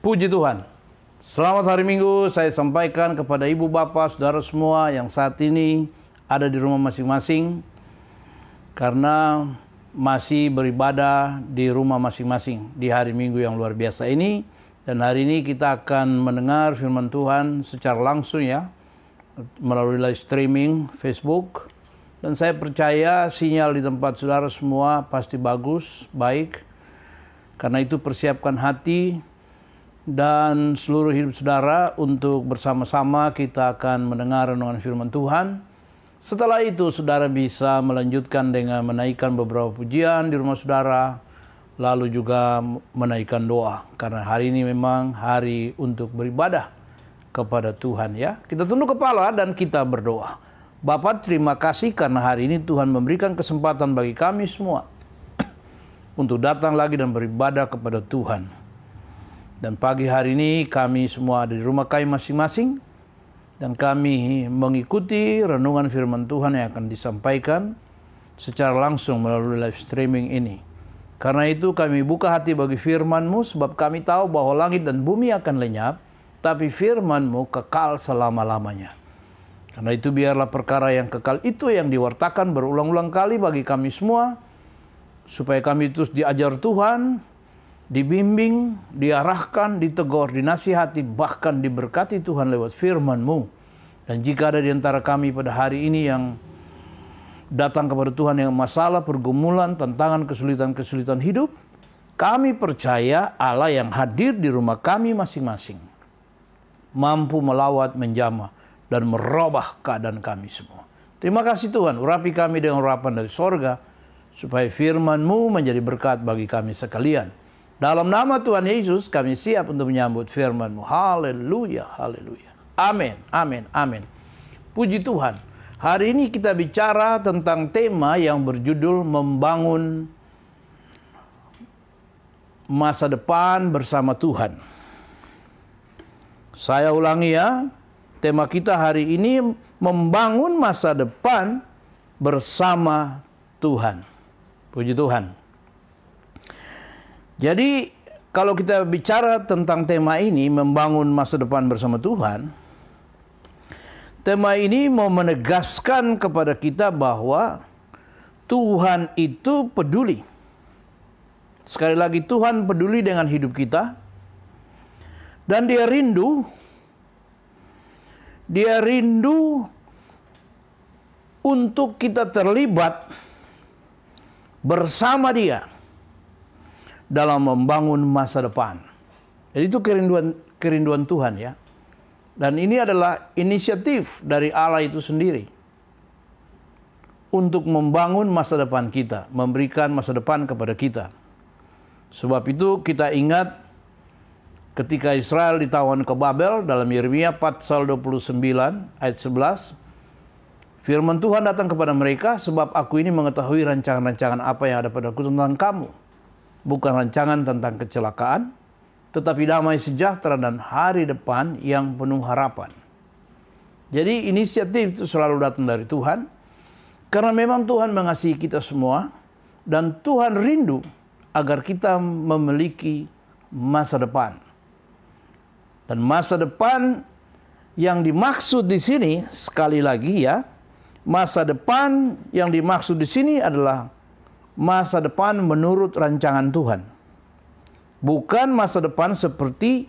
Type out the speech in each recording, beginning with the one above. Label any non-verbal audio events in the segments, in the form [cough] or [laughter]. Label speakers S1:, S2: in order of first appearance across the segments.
S1: Puji Tuhan. Selamat hari Minggu saya sampaikan kepada ibu bapak saudara semua yang saat ini ada di rumah masing-masing karena masih beribadah di rumah masing-masing di hari Minggu yang luar biasa ini dan hari ini kita akan mendengar firman Tuhan secara langsung ya melalui live streaming Facebook dan saya percaya sinyal di tempat saudara semua pasti bagus, baik. Karena itu persiapkan hati dan seluruh hidup saudara untuk bersama-sama kita akan mendengar renungan firman Tuhan. Setelah itu saudara bisa melanjutkan dengan menaikkan beberapa pujian di rumah saudara, lalu juga menaikkan doa. Karena hari ini memang hari untuk beribadah kepada Tuhan ya. Kita tunduk kepala dan kita berdoa. Bapak terima kasih karena hari ini Tuhan memberikan kesempatan bagi kami semua [clears throat] untuk datang lagi dan beribadah kepada Tuhan. Dan pagi hari ini kami semua ada di rumah kami masing-masing dan kami mengikuti renungan firman Tuhan yang akan disampaikan secara langsung melalui live streaming ini. Karena itu kami buka hati bagi firman-Mu sebab kami tahu bahwa langit dan bumi akan lenyap, tapi firman-Mu kekal selama-lamanya. Karena itu biarlah perkara yang kekal itu yang diwartakan berulang-ulang kali bagi kami semua, supaya kami terus diajar Tuhan, dibimbing, diarahkan, ditegur, dinasihati, bahkan diberkati Tuhan lewat firman-Mu. Dan jika ada di antara kami pada hari ini yang datang kepada Tuhan yang masalah, pergumulan, tantangan, kesulitan-kesulitan hidup, kami percaya Allah yang hadir di rumah kami masing-masing mampu melawat, menjamah, dan merubah keadaan kami semua. Terima kasih Tuhan, urapi kami dengan urapan dari sorga, supaya firman-Mu menjadi berkat bagi kami sekalian. Dalam nama Tuhan Yesus kami siap untuk menyambut firman-Mu. Haleluya, haleluya. Amin, amin, amin. Puji Tuhan. Hari ini kita bicara tentang tema yang berjudul membangun masa depan bersama Tuhan. Saya ulangi ya, tema kita hari ini membangun masa depan bersama Tuhan. Puji Tuhan. Jadi kalau kita bicara tentang tema ini membangun masa depan bersama Tuhan, tema ini mau menegaskan kepada kita bahwa Tuhan itu peduli. Sekali lagi Tuhan peduli dengan hidup kita dan dia rindu dia rindu untuk kita terlibat bersama dia dalam membangun masa depan. Jadi itu kerinduan kerinduan Tuhan ya. Dan ini adalah inisiatif dari Allah itu sendiri untuk membangun masa depan kita, memberikan masa depan kepada kita. Sebab itu kita ingat ketika Israel ditawan ke Babel dalam Yeremia pasal 29 ayat 11 Firman Tuhan datang kepada mereka sebab aku ini mengetahui rancangan-rancangan apa yang ada padaku tentang kamu bukan rancangan tentang kecelakaan, tetapi damai sejahtera dan hari depan yang penuh harapan. Jadi inisiatif itu selalu datang dari Tuhan, karena memang Tuhan mengasihi kita semua, dan Tuhan rindu agar kita memiliki masa depan. Dan masa depan yang dimaksud di sini, sekali lagi ya, masa depan yang dimaksud di sini adalah masa depan menurut rancangan Tuhan. Bukan masa depan seperti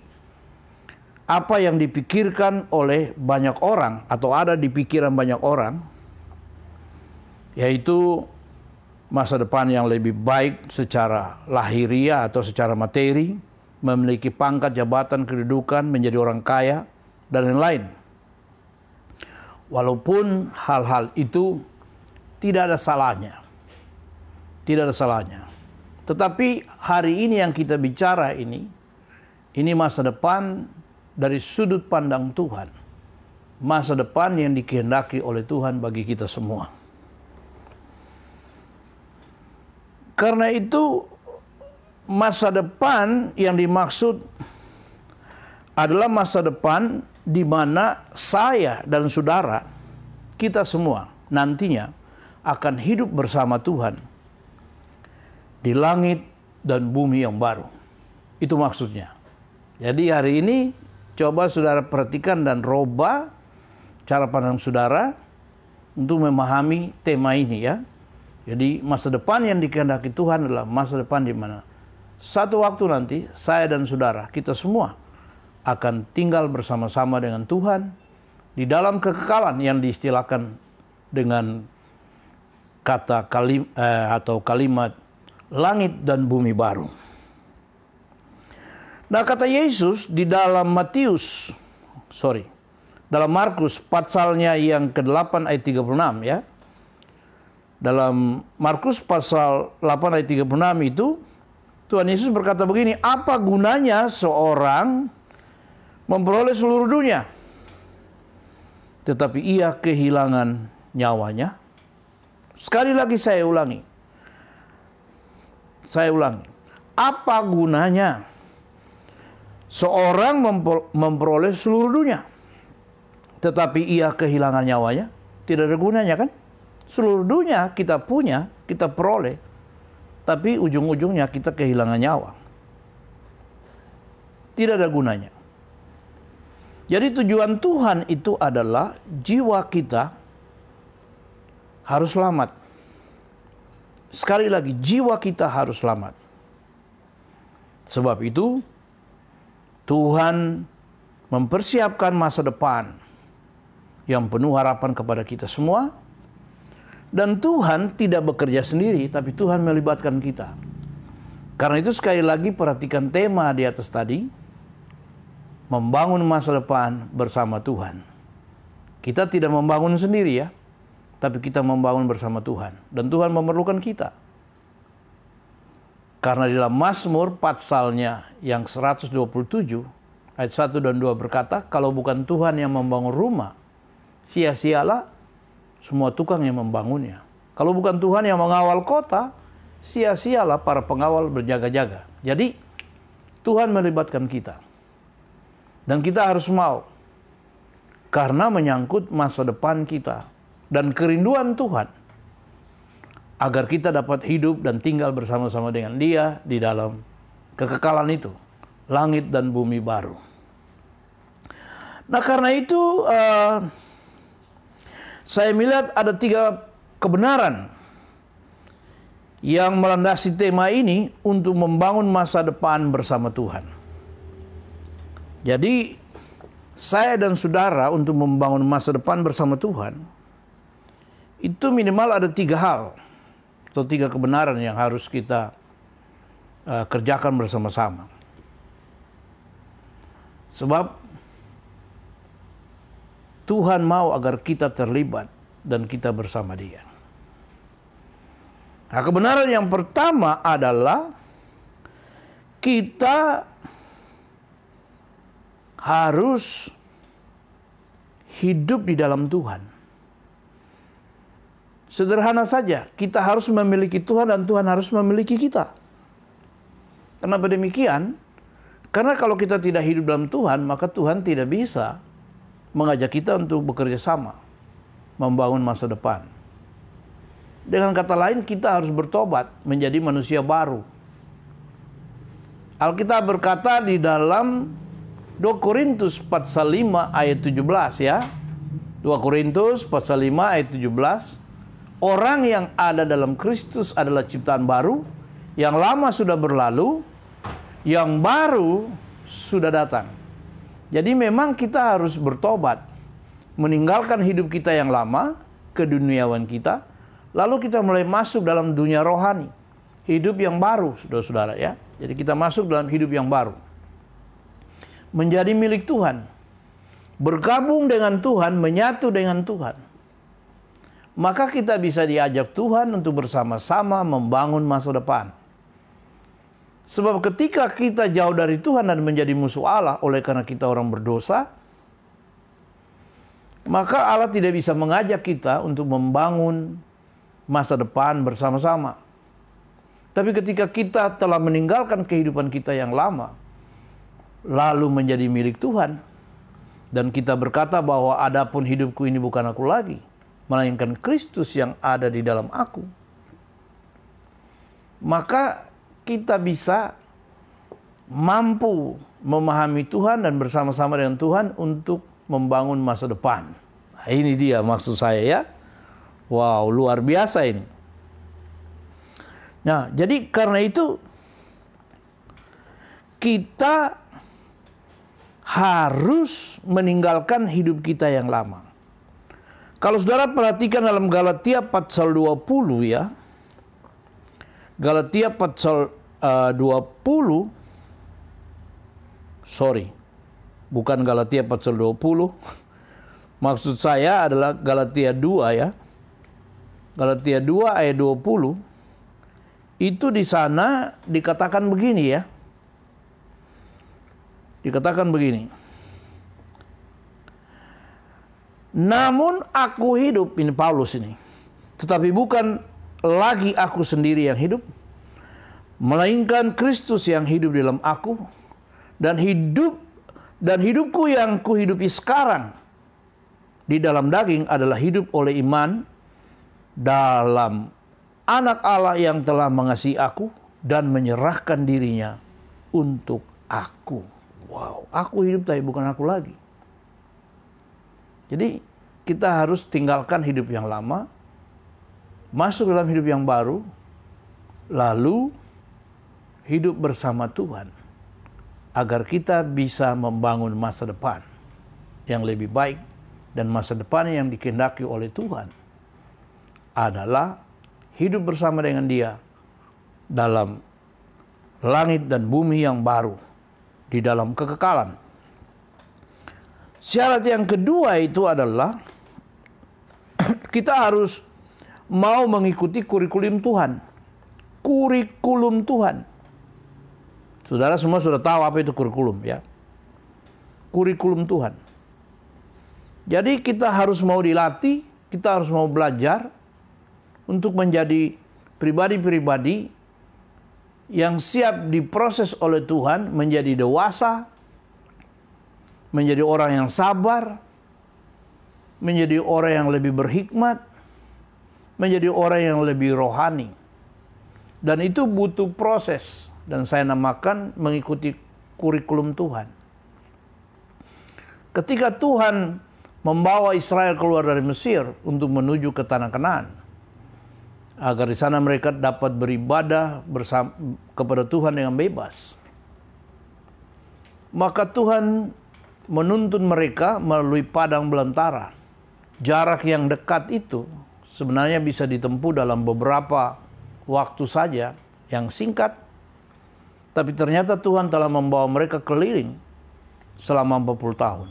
S1: apa yang dipikirkan oleh banyak orang atau ada di pikiran banyak orang yaitu masa depan yang lebih baik secara lahiriah atau secara materi, memiliki pangkat, jabatan, kedudukan, menjadi orang kaya dan lain-lain. Walaupun hal-hal itu tidak ada salahnya. Tidak ada salahnya. Tetapi hari ini yang kita bicara ini, ini masa depan dari sudut pandang Tuhan. Masa depan yang dikehendaki oleh Tuhan bagi kita semua. Karena itu masa depan yang dimaksud adalah masa depan di mana saya dan saudara kita semua nantinya akan hidup bersama Tuhan di langit dan bumi yang baru. Itu maksudnya. Jadi hari ini coba saudara perhatikan dan roba cara pandang saudara untuk memahami tema ini ya. Jadi masa depan yang dikehendaki Tuhan adalah masa depan di mana satu waktu nanti saya dan saudara kita semua akan tinggal bersama-sama dengan Tuhan di dalam kekekalan yang diistilahkan dengan kata kalim eh, atau kalimat langit dan bumi baru. Nah kata Yesus di dalam Matius, sorry, dalam Markus pasalnya yang ke-8 ayat 36 ya. Dalam Markus pasal 8 ayat 36 itu Tuhan Yesus berkata begini, apa gunanya seorang memperoleh seluruh dunia tetapi ia kehilangan nyawanya? Sekali lagi saya ulangi. Saya ulangi. Apa gunanya seorang memperoleh seluruh dunia tetapi ia kehilangan nyawanya? Tidak ada gunanya kan? Seluruh dunia kita punya, kita peroleh. Tapi ujung-ujungnya kita kehilangan nyawa. Tidak ada gunanya. Jadi tujuan Tuhan itu adalah jiwa kita harus selamat. Sekali lagi, jiwa kita harus selamat. Sebab itu, Tuhan mempersiapkan masa depan yang penuh harapan kepada kita semua. Dan Tuhan tidak bekerja sendiri, tapi Tuhan melibatkan kita. Karena itu sekali lagi perhatikan tema di atas tadi, membangun masa depan bersama Tuhan. Kita tidak membangun sendiri ya, tapi kita membangun bersama Tuhan. Dan Tuhan memerlukan kita. Karena di dalam Mazmur pasalnya yang 127 ayat 1 dan 2 berkata, kalau bukan Tuhan yang membangun rumah, sia-sialah semua tukang yang membangunnya. Kalau bukan Tuhan yang mengawal kota, sia-sialah para pengawal berjaga-jaga. Jadi Tuhan melibatkan kita. Dan kita harus mau. Karena menyangkut masa depan kita dan kerinduan Tuhan agar kita dapat hidup dan tinggal bersama-sama dengan Dia di dalam kekekalan itu, langit dan bumi baru. Nah, karena itu uh, saya melihat ada tiga kebenaran yang melandasi tema ini untuk membangun masa depan bersama Tuhan. Jadi, saya dan saudara untuk membangun masa depan bersama Tuhan itu minimal ada tiga hal atau tiga kebenaran yang harus kita uh, kerjakan bersama-sama. Sebab Tuhan mau agar kita terlibat dan kita bersama Dia. Nah, kebenaran yang pertama adalah kita harus hidup di dalam Tuhan. Sederhana saja, kita harus memiliki Tuhan dan Tuhan harus memiliki kita. Kenapa demikian? Karena kalau kita tidak hidup dalam Tuhan, maka Tuhan tidak bisa mengajak kita untuk bekerja sama, membangun masa depan. Dengan kata lain, kita harus bertobat menjadi manusia baru. Alkitab berkata di dalam 2 Korintus pasal 5 ayat 17 ya. 2 Korintus pasal 5 ayat 17. Orang yang ada dalam Kristus adalah ciptaan baru, yang lama sudah berlalu, yang baru sudah datang. Jadi memang kita harus bertobat, meninggalkan hidup kita yang lama, keduniawan kita, lalu kita mulai masuk dalam dunia rohani, hidup yang baru, saudara-saudara ya. Jadi kita masuk dalam hidup yang baru. Menjadi milik Tuhan. Bergabung dengan Tuhan, menyatu dengan Tuhan. Maka kita bisa diajak Tuhan untuk bersama-sama membangun masa depan. Sebab ketika kita jauh dari Tuhan dan menjadi musuh Allah oleh karena kita orang berdosa, maka Allah tidak bisa mengajak kita untuk membangun masa depan bersama-sama. Tapi ketika kita telah meninggalkan kehidupan kita yang lama, lalu menjadi milik Tuhan, dan kita berkata bahwa adapun hidupku ini bukan aku lagi, melainkan Kristus yang ada di dalam aku. Maka kita bisa mampu memahami Tuhan dan bersama-sama dengan Tuhan untuk membangun masa depan. Nah, ini dia maksud saya ya. Wow, luar biasa ini. Nah, jadi karena itu kita harus meninggalkan hidup kita yang lama. Kalau saudara perhatikan dalam Galatia pasal 20 ya. Galatia pasal uh, 20 sorry, bukan Galatia pasal 20. [laughs] Maksud saya adalah Galatia 2 ya. Galatia 2 ayat 20. Itu di sana dikatakan begini ya. Dikatakan begini. Namun aku hidup, ini Paulus ini. Tetapi bukan lagi aku sendiri yang hidup, melainkan Kristus yang hidup dalam aku dan hidup dan hidupku yang kuhidupi sekarang di dalam daging adalah hidup oleh iman dalam anak Allah yang telah mengasihi aku dan menyerahkan dirinya untuk aku. Wow, aku hidup tapi bukan aku lagi. Jadi kita harus tinggalkan hidup yang lama, masuk dalam hidup yang baru, lalu hidup bersama Tuhan agar kita bisa membangun masa depan yang lebih baik dan masa depan yang dikehendaki oleh Tuhan adalah hidup bersama dengan Dia dalam langit dan bumi yang baru di dalam kekekalan. Syarat yang kedua itu adalah [clears throat] kita harus mau mengikuti kurikulum Tuhan. Kurikulum Tuhan. Saudara semua sudah tahu apa itu kurikulum ya. Kurikulum Tuhan. Jadi kita harus mau dilatih, kita harus mau belajar untuk menjadi pribadi-pribadi yang siap diproses oleh Tuhan menjadi dewasa, menjadi orang yang sabar, menjadi orang yang lebih berhikmat, menjadi orang yang lebih rohani. Dan itu butuh proses dan saya namakan mengikuti kurikulum Tuhan. Ketika Tuhan membawa Israel keluar dari Mesir untuk menuju ke tanah Kanaan, agar di sana mereka dapat beribadah bersama kepada Tuhan dengan bebas. Maka Tuhan menuntun mereka melalui padang belantara. Jarak yang dekat itu sebenarnya bisa ditempuh dalam beberapa waktu saja yang singkat tapi ternyata Tuhan telah membawa mereka keliling selama 40 tahun.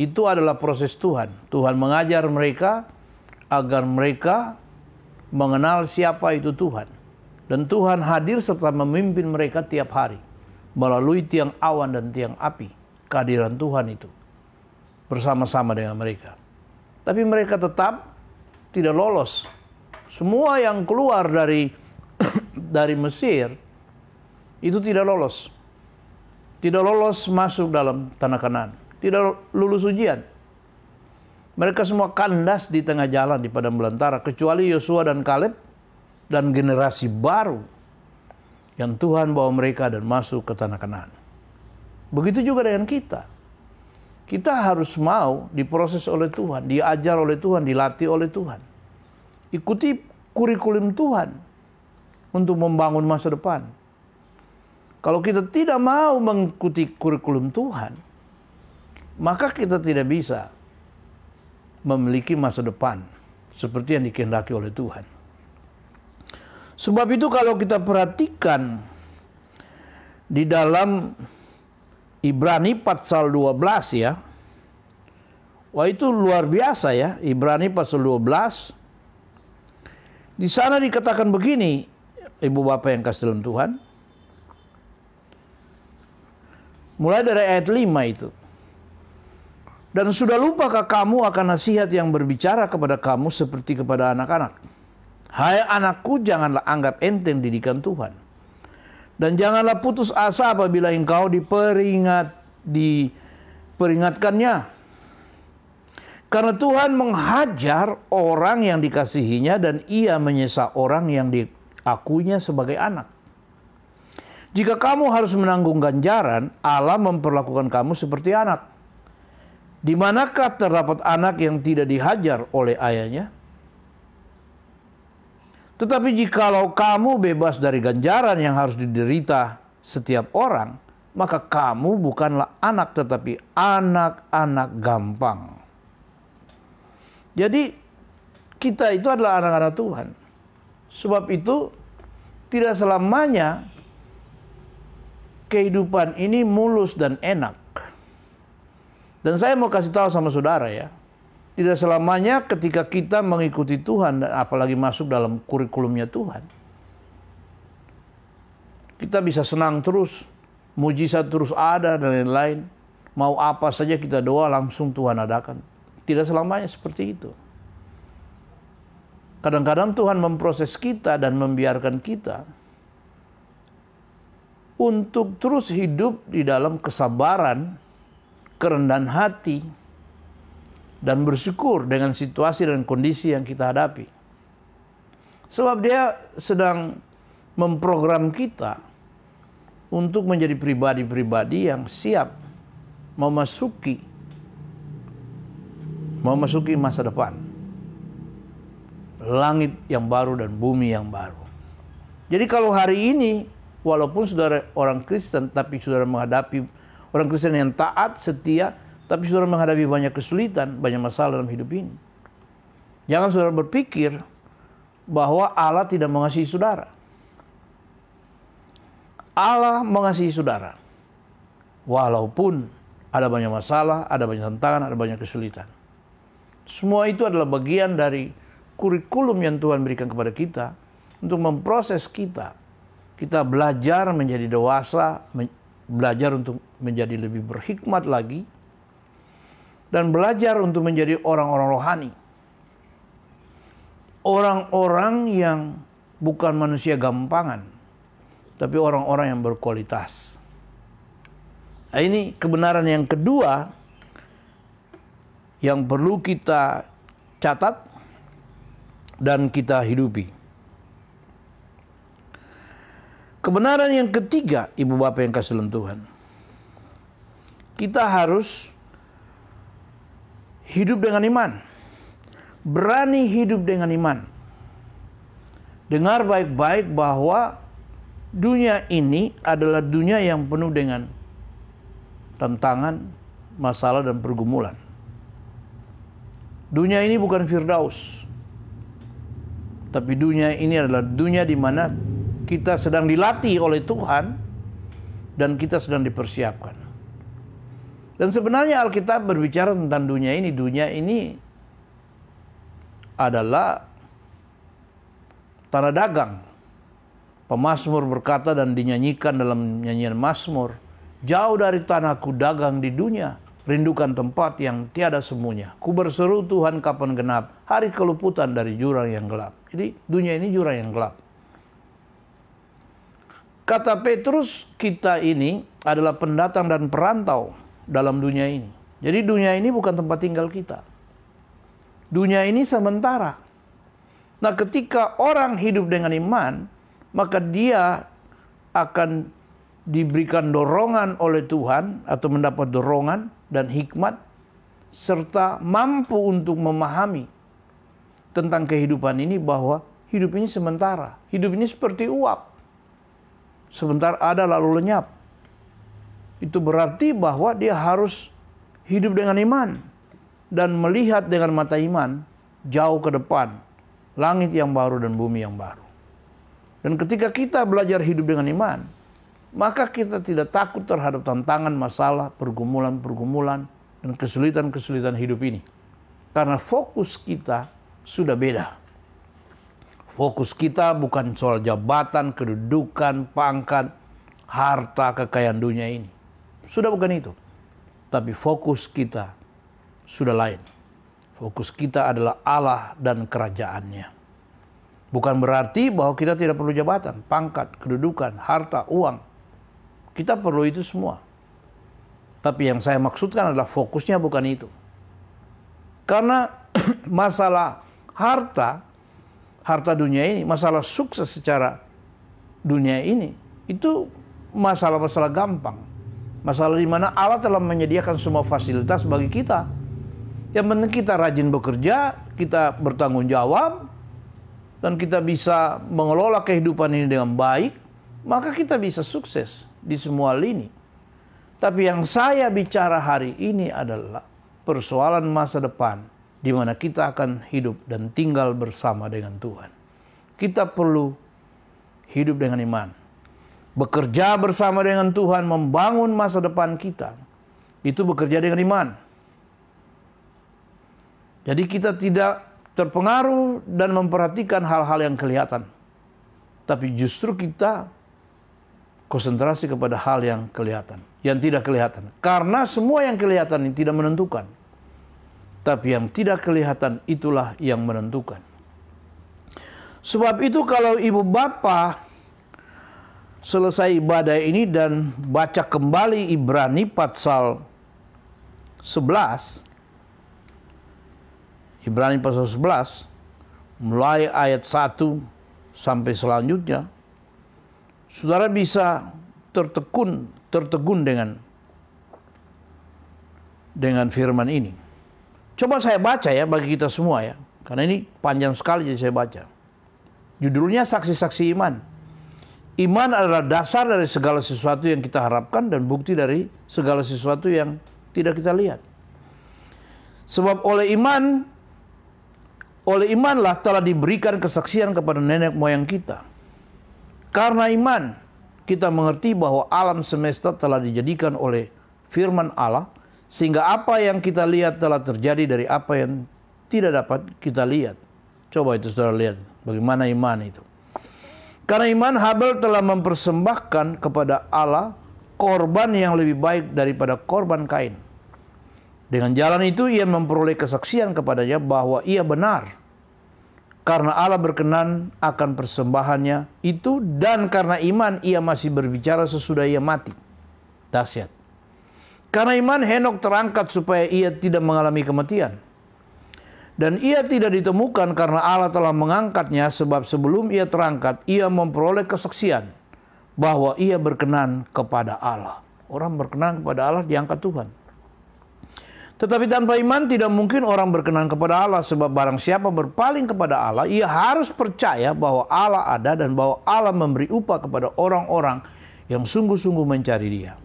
S1: Itu adalah proses Tuhan. Tuhan mengajar mereka agar mereka mengenal siapa itu Tuhan. Dan Tuhan hadir serta memimpin mereka tiap hari melalui tiang awan dan tiang api. Kehadiran Tuhan itu bersama-sama dengan mereka. Tapi mereka tetap tidak lolos. Semua yang keluar dari [clears throat] dari Mesir itu tidak lolos. Tidak lolos masuk dalam tanah kanan. Tidak lulus ujian. Mereka semua kandas di tengah jalan di padang belantara. Kecuali Yosua dan Kaleb dan generasi baru. Yang Tuhan bawa mereka dan masuk ke tanah kanan. Begitu juga dengan kita. Kita harus mau diproses oleh Tuhan, diajar oleh Tuhan, dilatih oleh Tuhan. Ikuti kurikulum Tuhan untuk membangun masa depan. Kalau kita tidak mau mengikuti kurikulum Tuhan, maka kita tidak bisa memiliki masa depan seperti yang dikehendaki oleh Tuhan. Sebab itu kalau kita perhatikan di dalam Ibrani pasal 12 ya. Wah itu luar biasa ya, Ibrani pasal 12. Di sana dikatakan begini, Ibu Bapak yang kasih dalam Tuhan. Mulai dari ayat 5 itu. Dan sudah lupakah kamu akan nasihat yang berbicara kepada kamu seperti kepada anak-anak? Hai anakku, janganlah anggap enteng didikan Tuhan. Dan janganlah putus asa apabila engkau diperingat diperingatkannya. Karena Tuhan menghajar orang yang dikasihinya dan ia menyesa orang yang diakuinya sebagai anak. Jika kamu harus menanggung ganjaran, Allah memperlakukan kamu seperti anak. Di manakah terdapat anak yang tidak dihajar oleh ayahnya? Tetapi jikalau kamu bebas dari ganjaran yang harus diderita setiap orang, maka kamu bukanlah anak tetapi anak-anak gampang. Jadi kita itu adalah anak-anak Tuhan. Sebab itu tidak selamanya kehidupan ini mulus dan enak. Dan saya mau kasih tahu sama saudara ya, tidak selamanya ketika kita mengikuti Tuhan apalagi masuk dalam kurikulumnya Tuhan, kita bisa senang terus, mujizat terus ada dan lain-lain. Mau apa saja kita doa langsung Tuhan adakan. Tidak selamanya seperti itu. Kadang-kadang Tuhan memproses kita dan membiarkan kita untuk terus hidup di dalam kesabaran, kerendahan hati, dan bersyukur dengan situasi dan kondisi yang kita hadapi. Sebab dia sedang memprogram kita untuk menjadi pribadi-pribadi yang siap memasuki memasuki masa depan. Langit yang baru dan bumi yang baru. Jadi kalau hari ini walaupun saudara orang Kristen tapi saudara menghadapi orang Kristen yang taat, setia, tapi saudara menghadapi banyak kesulitan, banyak masalah dalam hidup ini. Jangan saudara berpikir bahwa Allah tidak mengasihi saudara. Allah mengasihi saudara. Walaupun ada banyak masalah, ada banyak tantangan, ada banyak kesulitan. Semua itu adalah bagian dari kurikulum yang Tuhan berikan kepada kita untuk memproses kita kita belajar menjadi dewasa, belajar untuk menjadi lebih berhikmat lagi, dan belajar untuk menjadi orang-orang rohani. Orang-orang yang bukan manusia gampangan, tapi orang-orang yang berkualitas. Nah, ini kebenaran yang kedua yang perlu kita catat dan kita hidupi. Kebenaran yang ketiga, ibu bapak yang kasih Tuhan. Kita harus hidup dengan iman. Berani hidup dengan iman. Dengar baik-baik bahwa dunia ini adalah dunia yang penuh dengan tantangan, masalah, dan pergumulan. Dunia ini bukan Firdaus. Tapi dunia ini adalah dunia di mana kita sedang dilatih oleh Tuhan dan kita sedang dipersiapkan. Dan sebenarnya Alkitab berbicara tentang dunia ini. Dunia ini adalah tanah dagang. Pemasmur berkata dan dinyanyikan dalam nyanyian Masmur, jauh dari tanahku dagang di dunia, rindukan tempat yang tiada semuanya. Ku berseru Tuhan kapan genap, hari keluputan dari jurang yang gelap. Jadi dunia ini jurang yang gelap. Kata Petrus, kita ini adalah pendatang dan perantau dalam dunia ini. Jadi dunia ini bukan tempat tinggal kita. Dunia ini sementara. Nah, ketika orang hidup dengan iman, maka dia akan diberikan dorongan oleh Tuhan atau mendapat dorongan dan hikmat serta mampu untuk memahami tentang kehidupan ini bahwa hidup ini sementara. Hidup ini seperti uap sebentar ada lalu lenyap. Itu berarti bahwa dia harus hidup dengan iman dan melihat dengan mata iman jauh ke depan, langit yang baru dan bumi yang baru. Dan ketika kita belajar hidup dengan iman, maka kita tidak takut terhadap tantangan, masalah, pergumulan-pergumulan, dan kesulitan-kesulitan hidup ini. Karena fokus kita sudah beda. Fokus kita bukan soal jabatan, kedudukan, pangkat, harta, kekayaan dunia ini. Sudah bukan itu. Tapi fokus kita sudah lain. Fokus kita adalah Allah dan kerajaannya. Bukan berarti bahwa kita tidak perlu jabatan, pangkat, kedudukan, harta, uang. Kita perlu itu semua. Tapi yang saya maksudkan adalah fokusnya bukan itu. Karena [clears throat] masalah harta harta dunia ini, masalah sukses secara dunia ini, itu masalah-masalah gampang. Masalah di mana Allah telah menyediakan semua fasilitas bagi kita. Yang penting kita rajin bekerja, kita bertanggung jawab, dan kita bisa mengelola kehidupan ini dengan baik, maka kita bisa sukses di semua lini. Tapi yang saya bicara hari ini adalah persoalan masa depan di mana kita akan hidup dan tinggal bersama dengan Tuhan. Kita perlu hidup dengan iman. Bekerja bersama dengan Tuhan membangun masa depan kita. Itu bekerja dengan iman. Jadi kita tidak terpengaruh dan memperhatikan hal-hal yang kelihatan. Tapi justru kita konsentrasi kepada hal yang kelihatan, yang tidak kelihatan. Karena semua yang kelihatan ini tidak menentukan. Tapi yang tidak kelihatan itulah yang menentukan. Sebab itu kalau ibu bapa selesai ibadah ini dan baca kembali Ibrani pasal 11 Ibrani pasal 11 mulai ayat 1 sampai selanjutnya saudara bisa tertekun tertegun dengan dengan firman ini. Coba saya baca ya bagi kita semua ya. Karena ini panjang sekali jadi saya baca. Judulnya saksi-saksi iman. Iman adalah dasar dari segala sesuatu yang kita harapkan dan bukti dari segala sesuatu yang tidak kita lihat. Sebab oleh iman, oleh imanlah telah diberikan kesaksian kepada nenek moyang kita. Karena iman, kita mengerti bahwa alam semesta telah dijadikan oleh firman Allah sehingga apa yang kita lihat telah terjadi dari apa yang tidak dapat kita lihat. Coba itu saudara lihat bagaimana iman itu. Karena iman Habel telah mempersembahkan kepada Allah korban yang lebih baik daripada korban Kain. Dengan jalan itu ia memperoleh kesaksian kepadanya bahwa ia benar. Karena Allah berkenan akan persembahannya itu dan karena iman ia masih berbicara sesudah ia mati. Dahsyat. Karena iman Henok terangkat supaya ia tidak mengalami kematian. Dan ia tidak ditemukan karena Allah telah mengangkatnya sebab sebelum ia terangkat ia memperoleh kesaksian bahwa ia berkenan kepada Allah. Orang berkenan kepada Allah diangkat Tuhan. Tetapi tanpa iman tidak mungkin orang berkenan kepada Allah sebab barang siapa berpaling kepada Allah ia harus percaya bahwa Allah ada dan bahwa Allah memberi upah kepada orang-orang yang sungguh-sungguh mencari dia.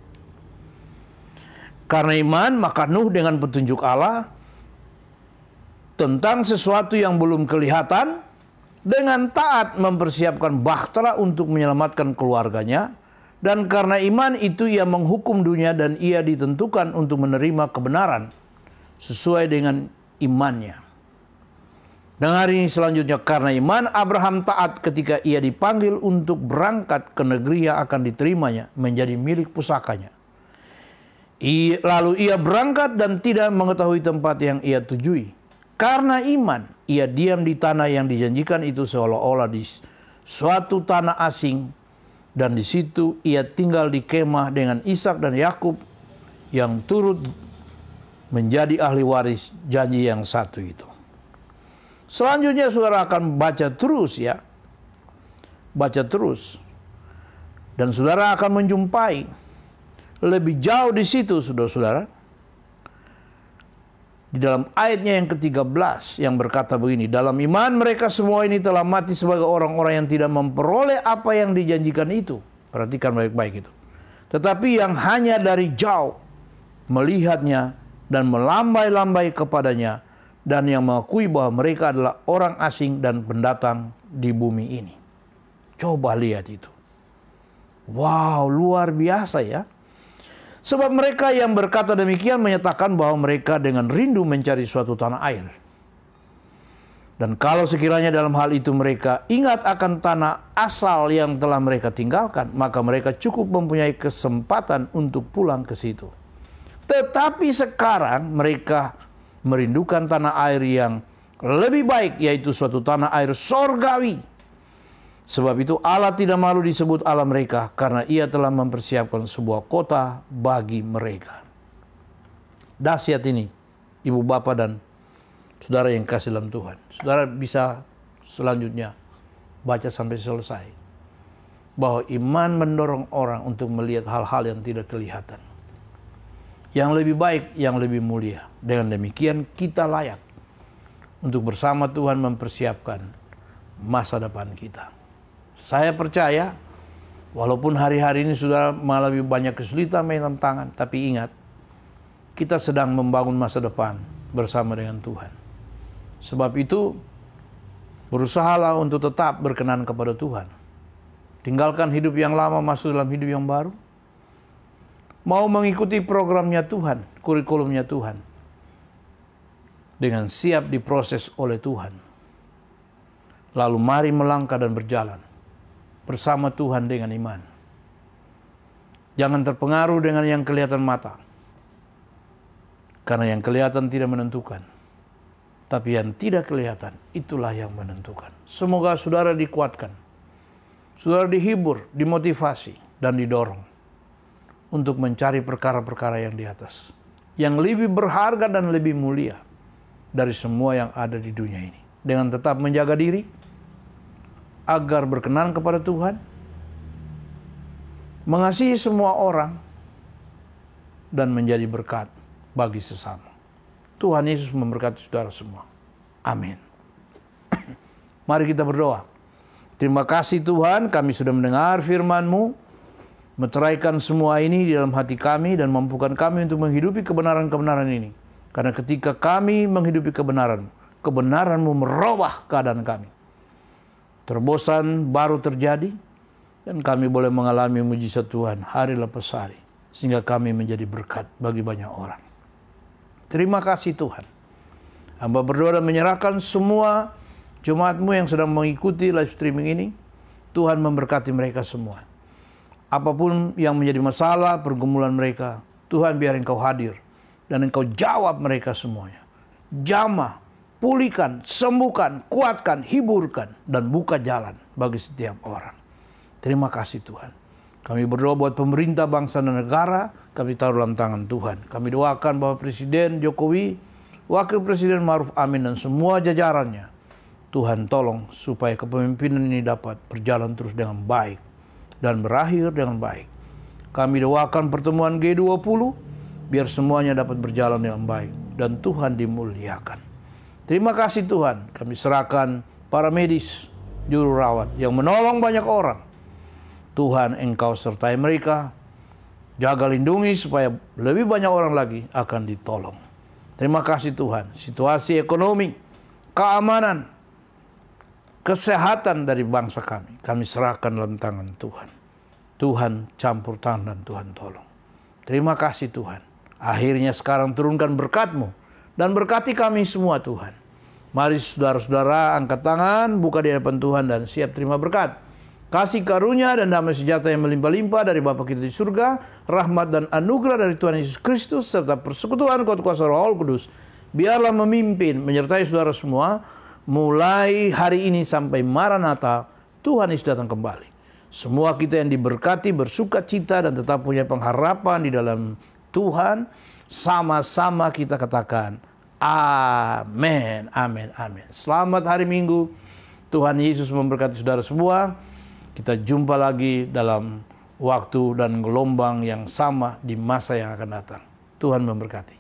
S1: Karena iman, maka Nuh dengan petunjuk Allah tentang sesuatu yang belum kelihatan dengan taat mempersiapkan bahtera untuk menyelamatkan keluarganya dan karena iman itu ia menghukum dunia dan ia ditentukan untuk menerima kebenaran sesuai dengan imannya. Dan hari ini selanjutnya karena iman Abraham taat ketika ia dipanggil untuk berangkat ke negeri yang akan diterimanya menjadi milik pusakanya. Lalu ia berangkat dan tidak mengetahui tempat yang ia tujui. Karena iman, ia diam di tanah yang dijanjikan itu seolah-olah di suatu tanah asing dan di situ ia tinggal di kemah dengan Ishak dan Yakub yang turut menjadi ahli waris janji yang satu itu. Selanjutnya saudara akan baca terus ya. Baca terus. Dan saudara akan menjumpai lebih jauh di situ, saudara-saudara. Di dalam ayatnya yang ke-13 yang berkata begini, dalam iman mereka semua ini telah mati sebagai orang-orang yang tidak memperoleh apa yang dijanjikan itu. Perhatikan baik-baik itu. Tetapi yang hanya dari jauh melihatnya dan melambai-lambai kepadanya dan yang mengakui bahwa mereka adalah orang asing dan pendatang di bumi ini. Coba lihat itu. Wow, luar biasa ya. Sebab mereka yang berkata demikian menyatakan bahwa mereka dengan rindu mencari suatu tanah air. Dan kalau sekiranya dalam hal itu mereka ingat akan tanah asal yang telah mereka tinggalkan, maka mereka cukup mempunyai kesempatan untuk pulang ke situ. Tetapi sekarang mereka merindukan tanah air yang lebih baik, yaitu suatu tanah air sorgawi Sebab itu Allah tidak malu disebut Allah mereka karena ia telah mempersiapkan sebuah kota bagi mereka. Dahsyat ini, ibu bapak dan saudara yang kasih dalam Tuhan. Saudara bisa selanjutnya baca sampai selesai. bahwa iman mendorong orang untuk melihat hal-hal yang tidak kelihatan. Yang lebih baik, yang lebih mulia. Dengan demikian kita layak untuk bersama Tuhan mempersiapkan masa depan kita. Saya percaya walaupun hari-hari ini sudah mengalami banyak kesulitan dan tantangan, tapi ingat kita sedang membangun masa depan bersama dengan Tuhan. Sebab itu berusahalah untuk tetap berkenan kepada Tuhan Tinggalkan hidup yang lama masuk dalam hidup yang baru. Mau mengikuti programnya Tuhan, kurikulumnya Tuhan. Dengan siap diproses oleh Tuhan. Lalu mari melangkah dan berjalan bersama Tuhan dengan iman. Jangan terpengaruh dengan yang kelihatan mata. Karena yang kelihatan tidak menentukan. Tapi yang tidak kelihatan, itulah yang menentukan. Semoga saudara dikuatkan Saudara dihibur, dimotivasi, dan didorong untuk mencari perkara-perkara yang di atas. Yang lebih berharga dan lebih mulia dari semua yang ada di dunia ini. Dengan tetap menjaga diri, agar berkenan kepada Tuhan, mengasihi semua orang, dan menjadi berkat bagi sesama. Tuhan Yesus memberkati saudara semua. Amin. [clears throat] Mari kita berdoa. Terima kasih Tuhan kami sudah mendengar firman-Mu. Meteraikan semua ini di dalam hati kami dan mampukan kami untuk menghidupi kebenaran-kebenaran ini. Karena ketika kami menghidupi kebenaran, kebenaran-Mu merubah keadaan kami. Terbosan baru terjadi dan kami boleh mengalami mujizat Tuhan hari lepas hari. Sehingga kami menjadi berkat bagi banyak orang. Terima kasih Tuhan. Hamba berdoa dan menyerahkan semua Jemaatmu yang sedang mengikuti live streaming ini, Tuhan memberkati mereka semua. Apa pun yang menjadi masalah, pergumulan mereka, Tuhan biar engkau hadir. Dan engkau jawab mereka semuanya. Jamah, pulihkan, sembuhkan, kuatkan, hiburkan, dan buka jalan bagi setiap orang. Terima kasih Tuhan. Kami berdoa buat pemerintah bangsa dan negara, kami taruh dalam tangan Tuhan. Kami doakan bahwa Presiden Jokowi, Wakil Presiden Maruf Amin dan semua jajarannya Tuhan tolong supaya kepemimpinan ini dapat berjalan terus dengan baik dan berakhir dengan baik. Kami doakan pertemuan G20 biar semuanya dapat berjalan dengan baik dan Tuhan dimuliakan. Terima kasih Tuhan, kami serahkan para medis, juru rawat yang menolong banyak orang. Tuhan engkau sertai mereka, jaga lindungi supaya lebih banyak orang lagi akan ditolong. Terima kasih Tuhan, situasi ekonomi, keamanan, kesehatan dari bangsa kami. Kami serahkan dalam tangan Tuhan. Tuhan campur tangan dan Tuhan tolong. Terima kasih Tuhan. Akhirnya sekarang turunkan berkatmu. Dan berkati kami semua Tuhan. Mari saudara-saudara angkat tangan, buka di hadapan Tuhan dan siap terima berkat. Kasih karunia dan damai sejahtera yang melimpah-limpah dari Bapa kita di surga, rahmat dan anugerah dari Tuhan Yesus Kristus, serta persekutuan kuasa roh kudus, biarlah memimpin, menyertai saudara semua, mulai hari ini sampai Maranatha, Tuhan Yesus datang kembali. Semua kita yang diberkati, bersuka cita dan tetap punya pengharapan di dalam Tuhan, sama-sama kita katakan, Amin, amin, amin. Selamat hari Minggu. Tuhan Yesus memberkati saudara semua. Kita jumpa lagi dalam waktu dan gelombang yang sama di masa yang akan datang. Tuhan memberkati.